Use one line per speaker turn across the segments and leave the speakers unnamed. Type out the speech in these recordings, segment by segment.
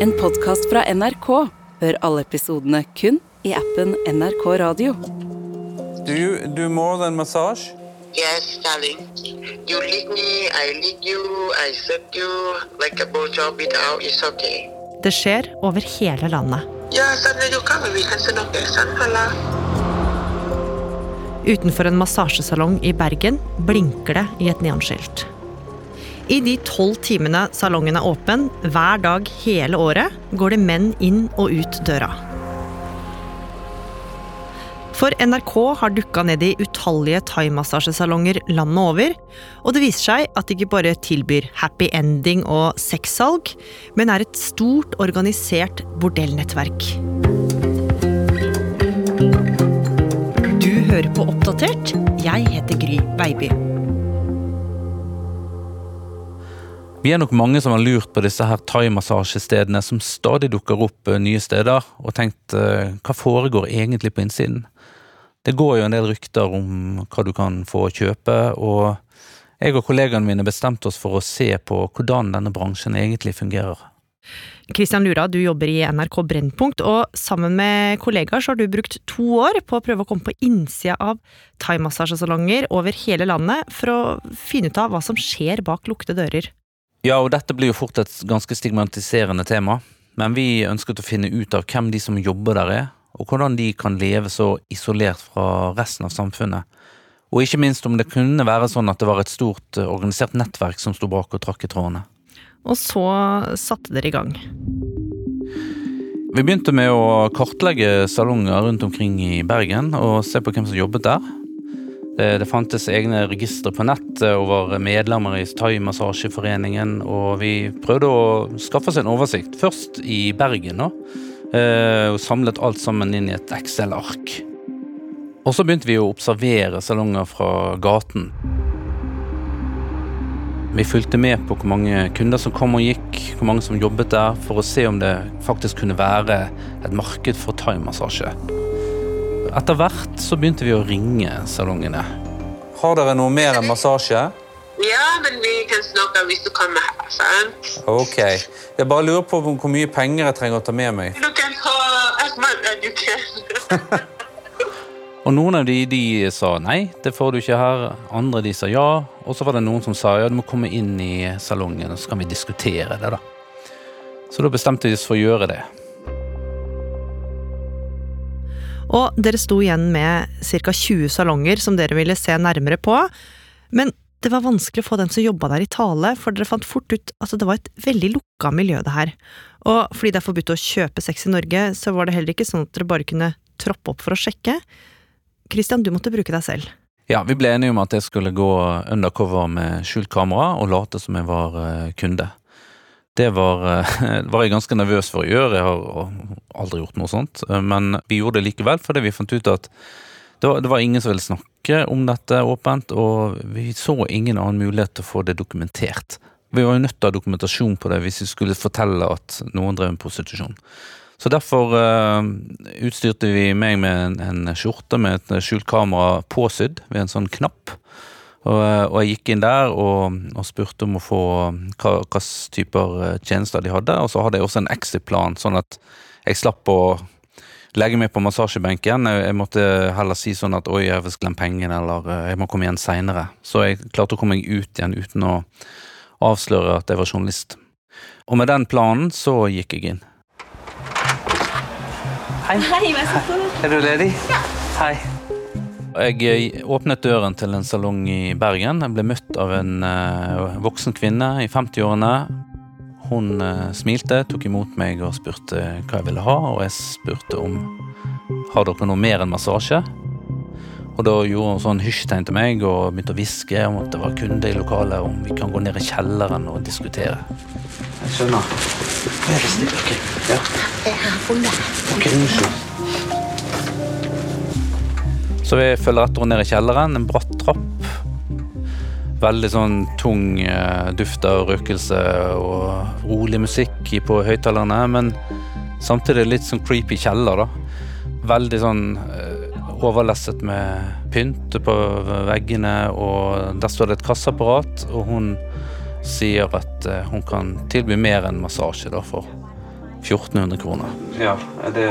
En podkast fra NRK. Hør alle episodene kun i appen NRK Radio.
Do you do more than massage?
Yes, darling. You lick me, I lick you, I suck you. Like a blowjob it out, it's okay.
Det skjer over hele landet.
Yeah.
Utenfor en massasjesalong i Bergen blinker det i et neonskilt. I de tolv timene salongen er åpen, hver dag hele året, går det menn inn og ut døra. For NRK har dukka ned i utallige thaimassasjesalonger landet over, og det viser seg at de ikke bare tilbyr happy ending og sexsalg, men er et stort organisert bordellnettverk. Du hører på Oppdatert. Jeg heter Gry Baby.
Vi er nok mange som har lurt på disse her thaimassasjestedene som stadig dukker opp eh, nye steder, og tenkt eh, hva foregår egentlig på innsiden? Det går jo en del rykter om hva du kan få kjøpe, og jeg og kollegaene mine bestemte oss for å se på hvordan denne bransjen egentlig fungerer.
Kristian Lura, du jobber i NRK Brennpunkt, og sammen med kollegaer så har du brukt to år på å prøve å komme på innsida av thaimassasjesalonger over hele landet for å finne ut av hva som skjer bak lukkede dører.
Ja, og dette blir jo fort et ganske stigmatiserende tema, men vi ønsket å finne ut av hvem de som jobber der er, og hvordan de kan leve så isolert fra resten av samfunnet. Og ikke minst om det kunne være sånn at det var et stort eh, organisert nettverk som sto bak og trakk i trådene.
Og så satte dere i gang.
Vi begynte med å kartlegge salonger rundt omkring i Bergen og se på hvem som jobbet der. Det, fantes egne registre på nett over medlemmer i Thai-massasjeforeningen, og vi prøvde å skaffe oss en oversikt, først i Bergen, eh, og samlet alt sammen inn i et Excel-ark. Og så begynte vi å observere salonger fra gaten. Vi fulgte med på hvor mange kunder som kom og gikk, hvor mange som jobbet der, for å se om det faktisk kunne være et marked for thaimassasje. Etter hvert så begynte vi å ringe salongene. Har dere noe mer enn massasje?
Ja, men vi kan snakke hvis du kommer her, sant?
Ok. Jeg bare lurer på hvor mye penger jeg trenger å ta med meg.
Du kan ha as much as you can.
Og noen av de, de sa nei, det får du ikke her. Andre de sa ja. Og så var det noen som sa ja, du må komme inn i salongen, og så kan vi diskutere det, da. Så da bestemte vi oss for å gjøre det.
Og dere sto igjen med ca. 20 salonger som dere ville se nærmere på. Men det var vanskelig å få dem som jobba der i tale, for dere fant fort ut at det var et veldig lukka miljø, det her. Og fordi det er forbudt å kjøpe sex i Norge, så var det heller ikke sånn at dere bare kunne troppe opp for å sjekke. Christian, du måtte bruke deg selv.
Ja, vi ble enige om at jeg skulle gå undercover med skjult kamera og late som jeg var eh, kunde. Det var, eh, var jeg ganske nervøs for å gjøre, jeg har aldri gjort noe sånt. Eh, men vi gjorde det likevel fordi vi fant ut at det var, det var ingen som ville snakke om dette åpent, og vi så ingen annen mulighet til å få det dokumentert. Vi var jo nødt til å ha dokumentasjon på det hvis vi skulle fortelle at noen drev med prostitusjon. Så derfor uh, utstyrte vi meg med en, en skjorte med et skjult kamera påsydd ved en sånn knapp. Og, og jeg gikk inn der og, og spurte om å få hva hvilke typer tjenester de hadde. Og så hadde jeg også en exit-plan, sånn at jeg slapp å legge meg på massasjebenken. Jeg, jeg måtte heller si sånn at oi, jeg har glemt pengene, eller jeg må komme igjen seinere. Så jeg klarte å komme meg ut igjen uten å avsløre at jeg var journalist. Og med den planen så gikk jeg inn. Hei.
Hei, vær så god.
Er du ledig? Ja. Hei. Jeg eh, åpnet døren til en salong i Bergen. Jeg ble møtt av en uh, voksen kvinne i 50-årene. Hun uh, smilte, tok imot meg og spurte hva jeg ville ha, og jeg spurte om har dere noe mer enn massasje. Og da gjorde hun sånn hysjtegn til meg og begynte å hviske om at det var kunde i lokalet, om vi kan gå ned i kjelleren og diskutere. Jeg skjønner. Så snill, ok? Ja. Ok, unnskyld. Så vi følger etter henne ned i kjelleren, en bratt trapp. Veldig sånn tung eh, duft av røkelse og rolig musikk på høyttalerne, men samtidig litt sånn creepy kjeller, da. Veldig sånn eh, overlesset med pynt på veggene, og der står det et kasseapparat, og hun sier at eh, hun kan tilby mer enn massasje da, for 1400 kroner. Ja, er det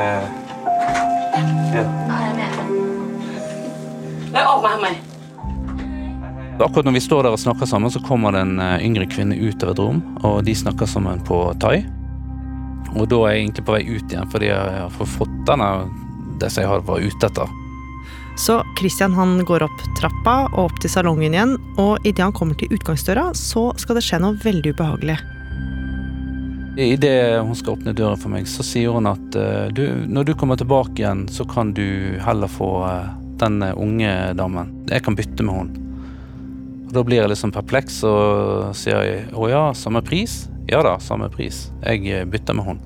Akkurat når vi står der og snakker sammen, så kommer det en eh, yngre kvinne ut av et rom, og de snakker sammen på thai. Og da er jeg egentlig på vei ut igjen, fordi jeg har fått denne det som jeg var ute etter.
Så Christian han går opp trappa og opp til salongen igjen, og idet han kommer til utgangsdøra, så skal det skje noe veldig ubehagelig.
Idet hun skal åpne døra for meg, så sier hun at eh, du, når du kommer tilbake igjen, så kan du heller få eh, den unge damen. Jeg kan bytte med hun. Og Da blir jeg litt sånn perpleks og sier jeg, å ja, samme pris? Ja da, samme pris. Jeg eh, bytter med hun.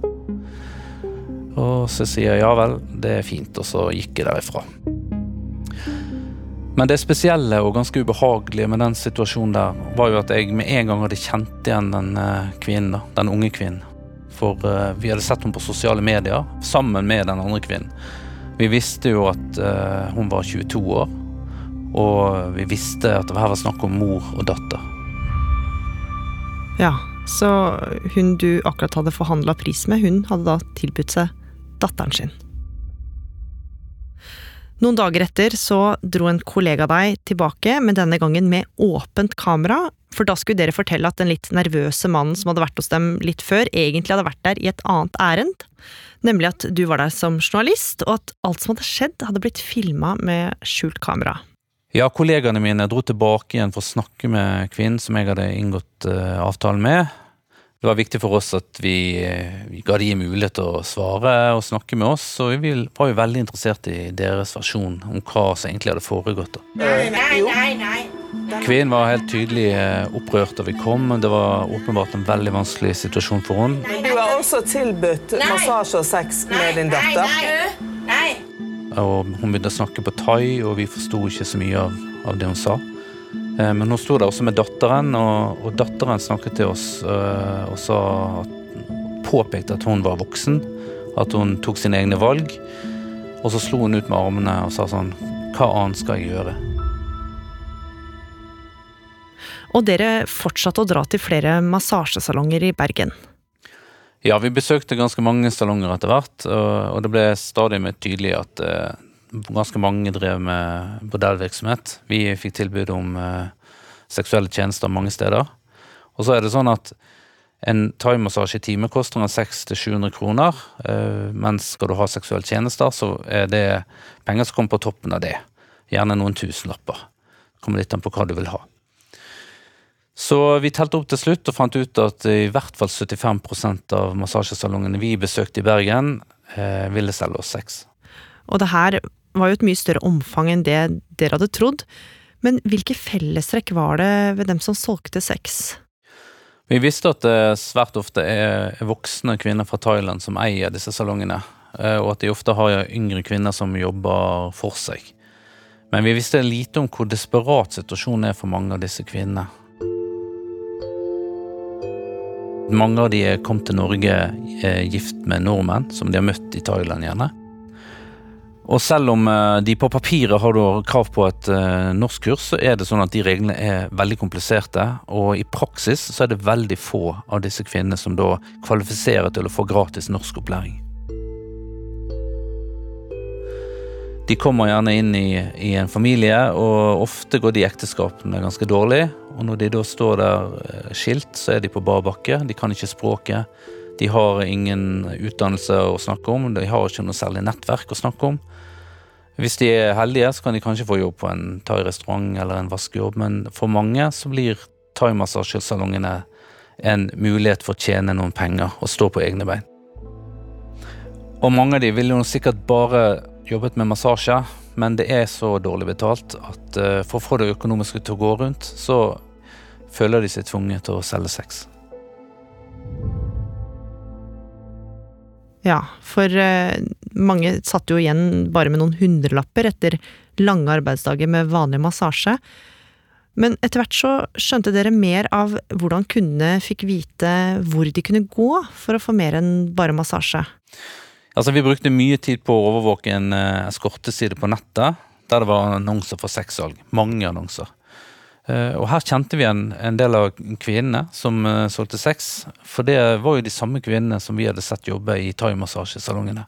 Og så sier jeg ja vel, det er fint, og så gikk jeg derifra. Men det spesielle og ganske ubehagelige med den situasjonen der, var jo at jeg med en gang hadde kjent igjen den eh, kvinnen, den unge kvinnen. For eh, vi hadde sett henne på sosiale medier sammen med den andre kvinnen. Vi visste jo at uh, hun var 22 år, og vi visste at det her var snakk om mor og datter.
Ja, så hun du akkurat hadde forhandla pris med, hun hadde da tilbudt seg datteren sin. Noen dager etter så dro en kollega deg tilbake, men denne gangen med åpent kamera, for da skulle dere fortelle at den litt nervøse mannen som hadde vært hos dem litt før, egentlig hadde vært der i et annet ærend. Nemlig at du var der som journalist, og at alt som hadde skjedd, hadde blitt filma med skjult kamera.
Ja, kollegaene mine dro tilbake igjen for å snakke med kvinnen som jeg hadde inngått uh, avtalen med. Det var viktig for oss at vi, uh, vi ga de mulighet til å svare og snakke med oss, og vi var jo veldig interessert i deres versjon om hva som egentlig hadde foregått. Kvinnen var helt tydelig uh, opprørt da vi kom. Det var åpenbart en veldig vanskelig situasjon for henne.
Du har også tilbudt massasje og sex med din datter.
Og hun begynte å snakke på thai, og vi forsto ikke så mye av, av det hun sa. Eh, men hun sto der også med datteren, og, og datteren snakket til oss eh, og sa at, påpekte at hun var voksen, at hun tok sine egne valg. Og så slo hun ut med armene og sa sånn Hva annet skal jeg gjøre?
Og dere fortsatte å dra til flere massasjesalonger i Bergen.
Ja, vi besøkte ganske mange salonger etter hvert, og, og det ble stadig mer tydelig at eh, ganske mange drev med bordellvirksomhet. Vi fikk tilbud om eh, seksuelle tjenester mange steder. Og så er det sånn at en thaimassasje i time koster 600-700 kroner, eh, mens skal du ha seksuelle tjenester, så er det penger som kommer på toppen av det. Gjerne noen tusenlapper. Kommer litt an på hva du vil ha. Så vi telte opp til slutt og fant ut at i hvert fall 75% av massasjesalongene vi besøkte i Bergen, eh, ville selge oss sex.
Og det her var jo et mye større omfang enn det dere hadde trodd. Men hvilke fellestrekk var det ved dem som solgte sex?
Vi visste at det svært ofte er voksne kvinner fra Thailand som eier disse salongene, eh, og at de ofte har yngre kvinner som jobber for seg. Men vi visste lite om hvor desperat situasjonen er for mange av disse kvinnene. Mange av de er kommet til Norge eh, gift med nordmenn, som de har møtt i Thailand gjerne. Og selv om eh, de på papiret har krav på et uh, norskkurs, så er det sånn at de reglene er veldig kompliserte, og i praksis så er det veldig få av disse kvinnene som da kvalifiserer til å få gratis norskopplæring. De kommer gjerne inn i, i, en familie, og ofte går de ekteskapene ganske dårlig. Og når de da står der eh, skilt, så er de på bar bakke. De kan ikke språket. De har ingen utdannelse å snakke om. De har ikke noe særlig nettverk å snakke om. Hvis de er heldige, så kan de kanskje få jobb på en thai-restaurant eller en vaskejobb, men for mange så blir thaimassasjesalongene en mulighet for å tjene noen penger og stå på egne bein. Og mange av de vil jo sikkert bare jobbet med massasje, men det er så dårlig betalt at uh, for å få det økonomiske til å gå rundt, så føler de seg tvunget til å selge sex.
Ja, for uh, mange satt jo igjen bare med noen hundrelapper etter lange arbeidsdager med vanlig massasje. Men etter hvert så skjønte dere mer av hvordan kundene fikk vite hvor de kunne gå for å få mer enn bare massasje.
Altså, vi brukte mye tid på å overvåke en uh, eskorteside på nettet, der det var annonser for sexsalg. Mange annonser. Eh, Og her kjente vi en, en del av kvinnene som eh, solgte sex, for det var jo de samme kvinnene som vi hadde sett jobbe i thaimassasjesalongene.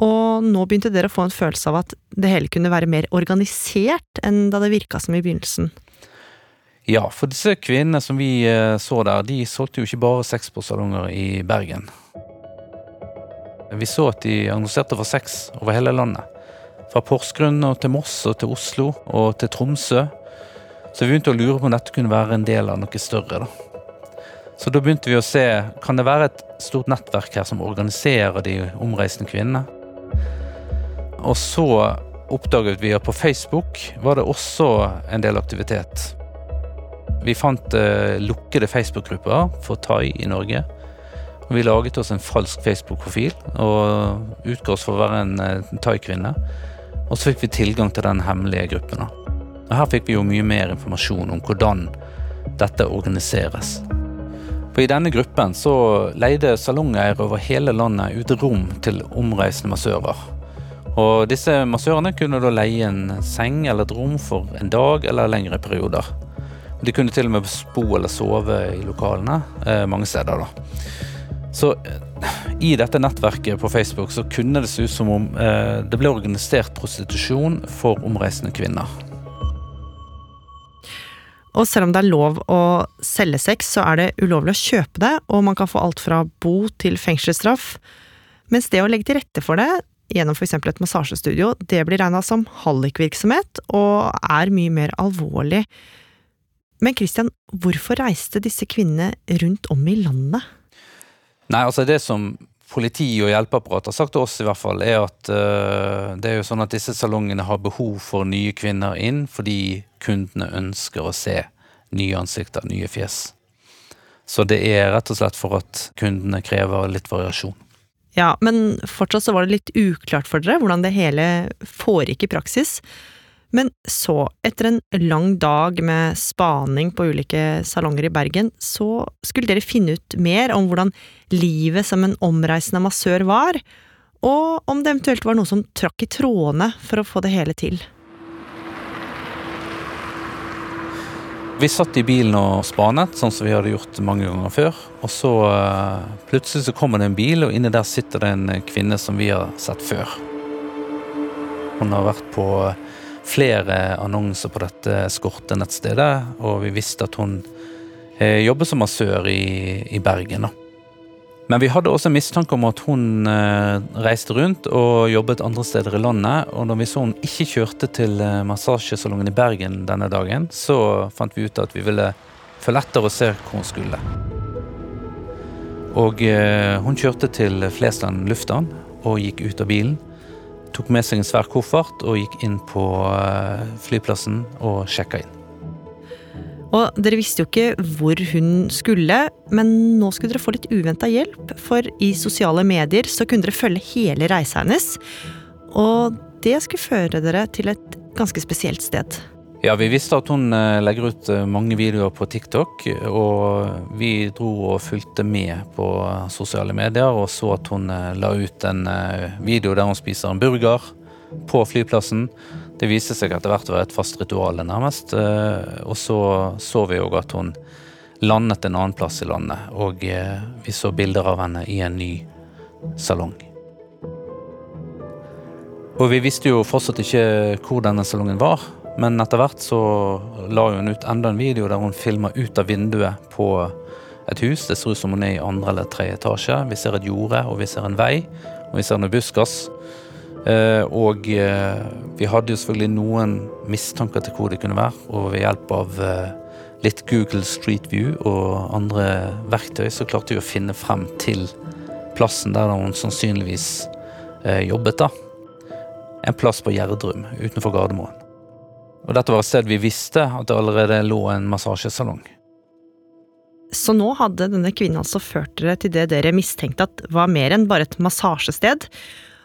Og nå begynte dere å få en følelse av at det hele kunne være mer organisert enn da det virka som i begynnelsen.
Ja, for disse kvinnene som vi eh, så der, de solgte jo ikke bare sex på salonger i Bergen. Vi så at de annonserte for sex over hele landet. Fra Porsgrunn og til Moss og til Oslo og til Tromsø. Så vi begynte å lure på om dette kunne være en del av noe større. da. Så da begynte vi å se kan det være et stort nettverk her som organiserer de omreisende kvinnene. Og så oppdaget vi at på Facebook var det også en del aktivitet. Vi fant eh, lukkede Facebook-grupper for thai i Norge. Og vi laget oss en falsk Facebook-profil og utga oss for å være en eh, thai-kvinne. Og så fikk vi tilgang til den hemmelige gruppen. da. Og her fikk vi jo mye mer informasjon om hvordan dette organiseres. For I denne gruppen så leide salongeiere over hele landet ut rom til omreisende massører. Og disse massørene kunne da leie en seng eller et rom for en dag eller lengre perioder. De kunne til og med bo eller sove i lokalene eh, mange steder. da. Så eh, i dette nettverket på Facebook så kunne det se ut som om eh, det ble organisert prostitusjon for omreisende kvinner.
Og selv om det er lov å selge sex, så er det ulovlig å kjøpe det, og man kan få alt fra bot til fengselsstraff. Mens det å legge til rette for det, gjennom f.eks. et massasjestudio, det blir regna som hallikvirksomhet og er mye mer alvorlig. Men Christian, hvorfor reiste disse kvinnene rundt om i landet?
Nei, altså det som politi og hjelpeapparat har sagt til oss i hvert fall, er at eh, det er jo sånn at disse salongene har behov for nye kvinner inn fordi kundene ønsker å se nye ansikter, nye fjes. Så det er rett og slett for at kundene krever litt variasjon.
Ja, men fortsatt så var det litt uklart for dere hvordan det hele foregikk i praksis. Men så, etter en lang dag med spaning på ulike salonger i Bergen, så skulle dere finne ut mer om hvordan livet som en omreisende massør var, og om det eventuelt var noe som trakk i trådene for å få det hele til.
Vi satt i bilen og spanet, sånn som vi hadde gjort mange ganger før. Og så uh, plutselig så kommer det en bil, og inni der sitter det en kvinne som vi har sett før. Hun har vært på flere annonser på dette eskortenettstedet, og vi visste at hun uh, jobber som massør i, i Bergen. da. Men vi hadde også mistanke om at hun eh, reiste rundt og jobbet andre steder i landet. Og når vi så hun ikke kjørte til eh, massasjesalongen i Bergen denne dagen, så fant vi ut at vi ville følge etter og se hvor hun skulle. Og eh, hun kjørte til Flesland lufthavn og gikk ut av bilen. Tok med seg en svær koffert og gikk inn på flyplassen og sjekka inn.
Og dere visste jo ikke hvor hun skulle, men nå skulle dere få litt uventa hjelp, for i sosiale medier så kunne dere følge hele reisa hennes, og det skulle føre dere til et ganske spesielt sted.
Ja, vi visste at hun eh, legger ut eh, mange videoer på TikTok, og vi dro og fulgte med på sosiale medier og så at hun eh, la ut en video der hun spiser en burger på flyplassen. Det viste seg etter hvert å være et fast ritual, nærmest. Og så så vi òg at hun landet en annen plass i landet, og vi så bilder av henne i en ny salong. Og vi visste jo fortsatt ikke hvor denne salongen var. Men etter hvert så la hun ut enda en video der hun filmer ut av vinduet på et hus. Det ser ut som hun er i andre eller tredje etasje. Vi ser et jorde, og vi ser en vei, og vi ser noe buskas. Eh, og eh, vi hadde jo selvfølgelig noen mistanker til hvor det kunne være, og ved hjelp av eh, litt Google Street View og andre verktøy, så klarte vi å finne frem til plassen der hun sannsynligvis jobbet, da. En plass på Gjerdrum utenfor Gardermoen. Og dette var et sted vi visste at det allerede lå en massasjesalong.
Så nå hadde denne kvinnen altså ført dere til det dere mistenkte at var mer enn bare et massasjested,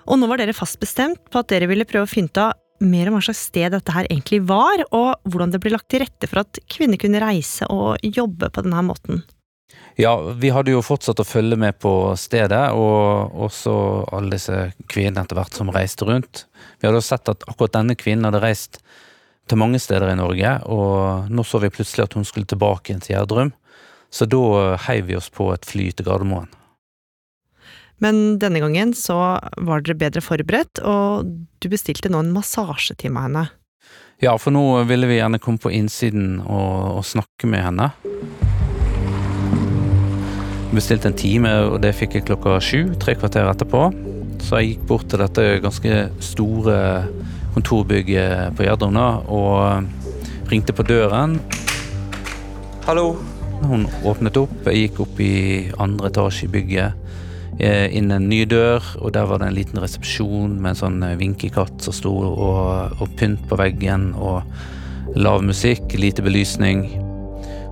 og nå var dere fast bestemt på at dere ville prøve å finne ut av mer om hva slags sted dette her egentlig var, og hvordan det ble lagt til rette for at kvinner kunne reise og jobbe på denne måten.
Ja, vi hadde jo fortsatt å følge med på stedet, og også alle disse kvinnene etter hvert som reiste rundt. Vi hadde jo sett at akkurat denne kvinnen hadde reist til mange steder i Norge, og nå så vi plutselig at hun skulle tilbake igjen til Gjerdrum, så da heiv vi oss på et fly til Gardermoen.
Men denne gangen så var dere bedre forberedt, og du bestilte nå en massasjetime av henne.
Ja, for nå ville vi gjerne komme på innsiden og, og snakke med henne. Bestilte en time, og det fikk jeg klokka sju, tre kvarter etterpå. Så jeg gikk bort til dette ganske store kontorbygget på Gjerdrum og ringte på døren.
Hallo.
Hun åpnet opp, jeg gikk opp i andre etasje i bygget. Eh, Inn en ny dør, og der var det en liten resepsjon med en sånn eh, vinkekatt som sto, og, og pynt på veggen, og lav musikk, lite belysning.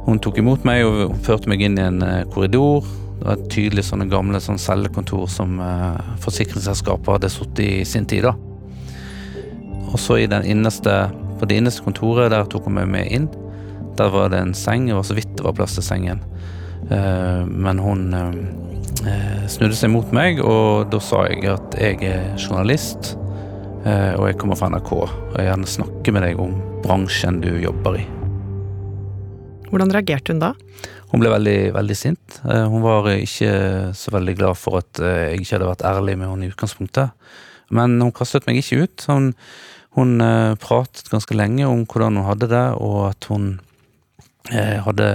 Hun tok imot meg og førte meg inn i en eh, korridor. Det var et tydelig sånne gamle sånn cellekontor som eh, forsikringsselskapet hadde sittet i sin tid. da. Og så i den innerste, på det innerste kontoret, der tok hun meg med inn. Der var det en seng, og så vidt det var plass til sengen. Eh, men hun eh, eh, snudde seg mot meg, og da sa jeg at jeg er journalist, og jeg kommer fra NRK, og jeg vil gjerne snakke med deg om bransjen du jobber i.
Hvordan reagerte hun da?
Hun ble veldig, veldig sint. Hun var ikke så veldig glad for at jeg ikke hadde vært ærlig med henne i utgangspunktet. Men hun kastet meg ikke ut. Hun, hun pratet ganske lenge om hvordan hun hadde det, og at hun eh, hadde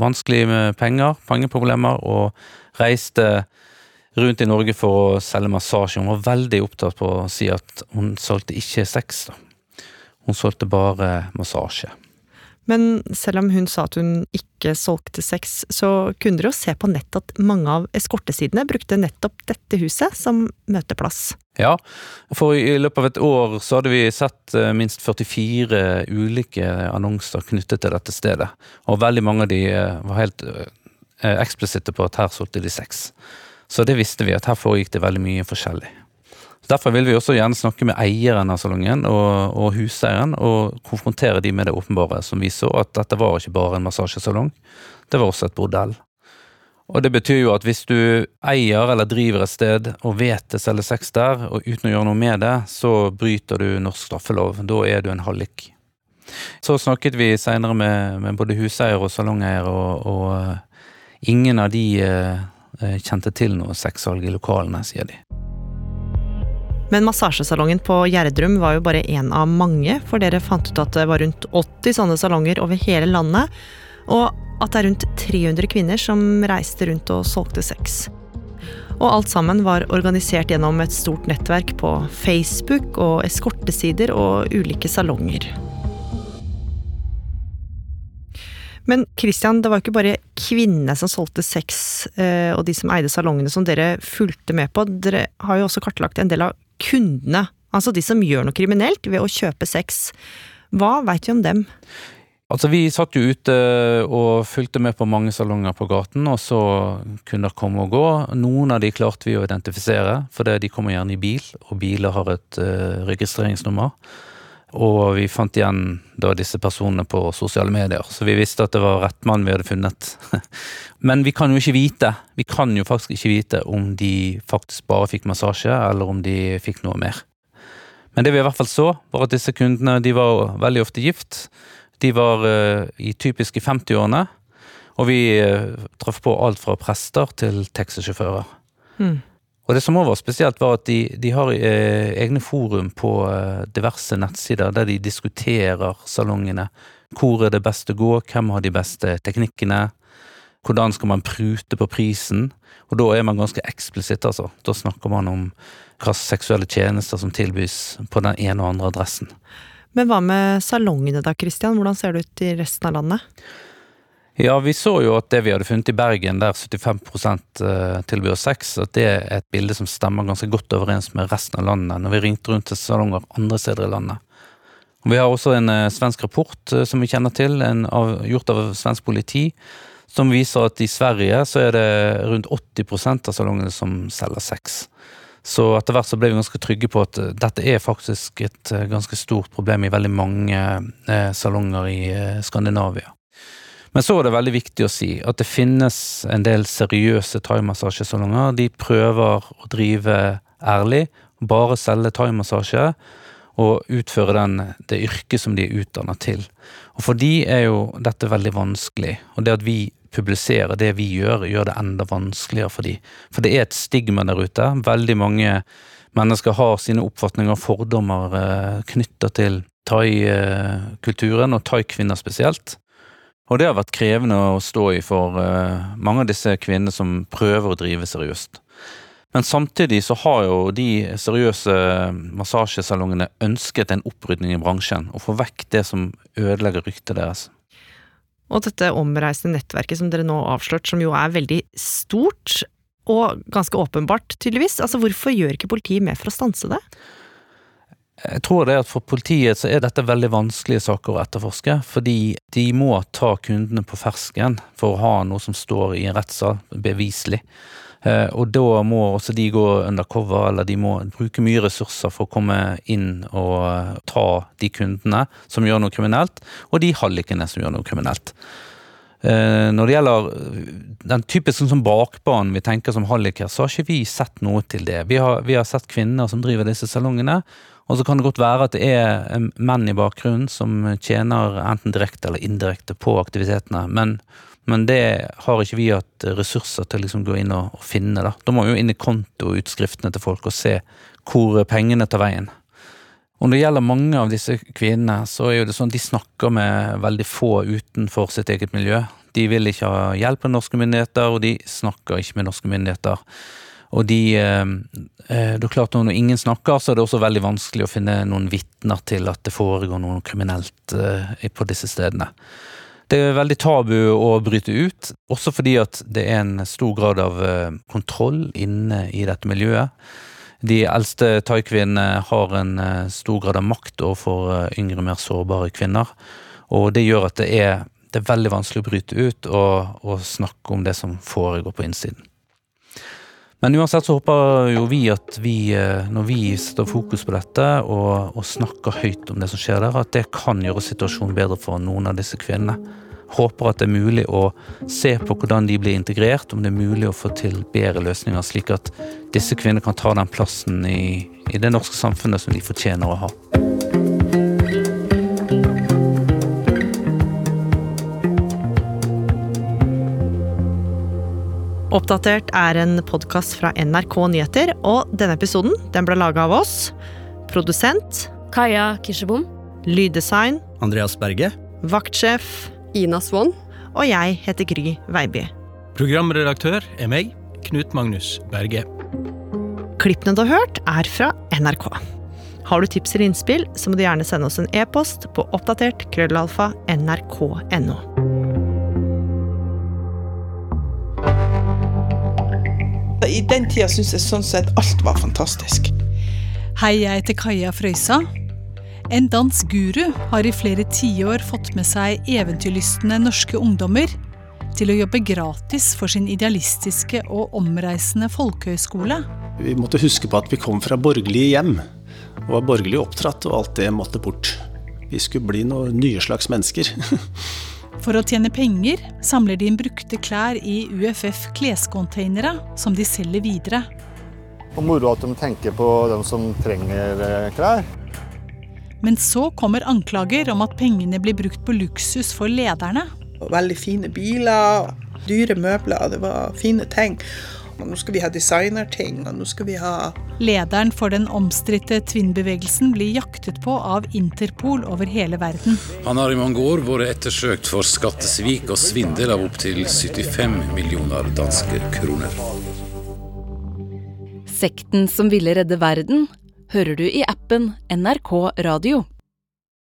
vanskelig med penger, pengeproblemer, og reiste rundt i Norge for å selge massasje. Hun var veldig opptatt på å si at hun solgte ikke sex. da. Hun solgte bare massasje.
Men selv om hun sa at hun ikke solgte sex, så kunne dere jo se på nett at mange av eskortesidene brukte nettopp dette huset som møteplass.
Ja, for i løpet av et år så hadde vi sett eh, minst 44 ulike annonser knyttet til dette stedet. Og veldig mange av de eh, var helt eh, eksplisitte på at her solgte de sex. Så det visste vi, at her foregikk det veldig mye forskjellig. Derfor vil vi også gjerne snakke med eieren av salongen og, og huseieren, og konfrontere de med det åpenbare, som vi så at dette var ikke bare en massasjesalong, det var også et bordell. Og det betyr jo at hvis du eier eller driver et sted og vet det selger sex der, og uten å gjøre noe med det, så bryter du norsk straffelov. Da er du en hallik. Så snakket vi seinere med, med både huseier og salongeier, og, og eh, ingen av de eh, kjente til noe sexsalg i lokalene, sier de.
Men massasjesalongen på Gjerdrum var jo bare én av mange, for dere fant ut at det var rundt 80 sånne salonger over hele landet, og at det er rundt 300 kvinner som reiste rundt og solgte sex. Og alt sammen var organisert gjennom et stort nettverk på Facebook og eskortesider og ulike salonger. Men Christian, det var jo ikke bare kvinnene som solgte sex, eh, og de som eide salongene som dere fulgte med på. Dere har jo også kartlagt en del av kundene, altså de som gjør noe kriminelt ved å kjøpe sex. Hva veit vi om dem?
Altså Vi satt jo ute og fulgte med på mange salonger på gaten, og så kunder komme og gå. Noen av de klarte vi å identifisere, for de kommer gjerne i bil, og biler har et uh, registreringsnummer. Og vi fant igjen da disse personene på sosiale medier, så vi visste at det var rett mann vi hadde funnet. Men vi kan jo ikke vite, vi kan jo faktisk ikke vite om de faktisk bare fikk massasje, eller om de fikk noe mer. Men det vi i hvert fall så, var at disse kundene de var veldig ofte gift. De var uh, i typiske 50-årene, og vi uh, traff på alt fra prester til taxisjåfører.
Hmm.
Og det som også var spesielt, var at de, de har eh, egne forum på eh, diverse nettsider der de diskuterer salongene. Hvor er det best å gå, hvem har de beste teknikkene, hvordan skal man prute på prisen? Og da er man ganske eksplisitt, altså. Da snakker man om hvilke seksuelle tjenester som tilbys på den ene og andre adressen.
Men hva med salongene da, Christian? Hvordan ser det ut i resten av landet?
Ja, vi så jo at det vi hadde funnet i Bergen, der 75% tilbyr sex, at det er et bilde som stemmer ganske godt overens med resten av landet, når vi ringte rundt til salonger andre steder i landet. Vi har også en eh, svensk rapport eh, som vi kjenner til, av, gjort av svensk politi, som viser at i Sverige så er det rundt 80% av salongene som selger sex. Så etter hvert så ble vi ganske trygge på at eh, dette er faktisk et eh, ganske stort problem i veldig mange eh, salonger i eh, Skandinavia. Men så er det veldig viktig å si at det finnes en del seriøse thaimassasjesalonger. De prøver å drive ærlig, bare selge thaimassasje. og utføre den, det yrket som de er utdannet til. Og for de er jo dette veldig vanskelig, og det at vi publiserer det vi gjør, gjør det enda vanskeligere for de. For det er et stigma der ute. Veldig mange mennesker har sine oppfatninger og fordommer eh, knytta til thai-kulturen, og thai-kvinner spesielt. Og det har vært krevende å stå i for uh, mange av disse kvinnene som prøver å drive seriøst. Men samtidig så har jo de seriøse massasjesalongene ønsket en opprydning i bransjen, og få vekk det som ødelegger ryktet deres.
Og dette omreisende nettverket som dere nå har avslørt, som jo er veldig stort, og ganske åpenbart, tydeligvis. Altså, hvorfor gjør ikke politiet mer for å stanse det?
Jeg tror det at for politiet så er dette veldig vanskelige saker å etterforske, fordi de må ta kundene på fersken for å ha noe som står i en rettssal, beviselig. Eh, og da må også de gå undercover, eller de må bruke mye ressurser for å komme inn og eh, ta de kundene som gjør noe kriminelt, og de hallikene som gjør noe kriminelt. Eh, når det gjelder den typiske sånn bakbanen vi tenker som halliker, så har ikke vi sett noe til det. Vi har, vi har sett kvinner som driver disse salongene, og så kan det godt være at det er menn i bakgrunnen som tjener enten direkte eller indirekte på aktivitetene, men, men det har ikke vi hatt ressurser til å liksom gå inn og, og, finne. Da Da må vi jo inn i kontoutskriftene til folk og se hvor pengene tar veien. Og når det gjelder mange av disse kvinnene, så er jo det sånn de snakker med veldig få utenfor sitt eget miljø. De vil ikke ha hjelp av norske myndigheter, og de snakker ikke med norske myndigheter. Og de eh, eh, Det er klart Når ingen snakker, så er det også veldig vanskelig å finne noen vitner til at det foregår noe kriminelt eh, på disse stedene. Det er veldig tabu å bryte ut, også fordi at det er en stor grad av kontroll inne i dette miljøet. De eldste thaikvinnene har en stor grad av makt overfor yngre, mer sårbare kvinner. Og det gjør at det er, det er veldig vanskelig å bryte ut og, og snakke om det som foregår på innsiden. Men uansett så håper jo vi at vi, eh, når vi setter fokus på dette og, og, snakker høyt om det som skjer der, at det kan gjøre situasjonen bedre for noen av disse kvinnene. Håper at det er mulig å se på hvordan de blir integrert, om det er mulig å få til bedre løsninger, slik at disse kvinnene kan ta den plassen i, i det norske samfunnet som de fortjener å ha.
Oppdatert er en podkast fra NRK Nyheter, og denne episoden den ble laga av oss. Produsent
Kaja Kirsebom.
Lyddesign
Andreas Berge.
Vaktsjef
Ina Swann.
Og jeg heter Gry Veiby.
Programredaktør er meg, Knut Magnus Berge.
Klippene du har hørt, er fra NRK. Har du tips eller innspill, så må du gjerne sende oss en e-post på oppdatert krøllalfa nrk.no.
I den tida syns jeg sånn sett alt var fantastisk.
Hei, jeg heter Kaja Frøysa. En dansk guru har i flere tiår fått med seg eventyrlystne norske ungdommer til å jobbe gratis for sin idealistiske og omreisende folkehøyskole.
Vi måtte huske på at vi kom fra borgerlige hjem og var borgerlig oppdratt, og alt det måtte bort. Vi skulle bli noen nye slags mennesker.
For å tjene penger samler de inn brukte klær i UFF klescontainere, som de selger videre.
Og moro at de tenker på dem som trenger eh, klær.
Men så kommer anklager om at pengene blir brukt på luksus for lederne.
Veldig fine biler, dyre møbler, det var fine ting. Og nå skal vi ha designerting, og nå skal vi ha
Lederen for den omstridte Twin-bevegelsen blir jaktet på av Interpol over hele verden.
Han har i mange år vært ettersøkt for skattesvik og svindel av opptil 75 millioner danske kroner.
Sekten som ville redde verden hører du i appen NRK Radio.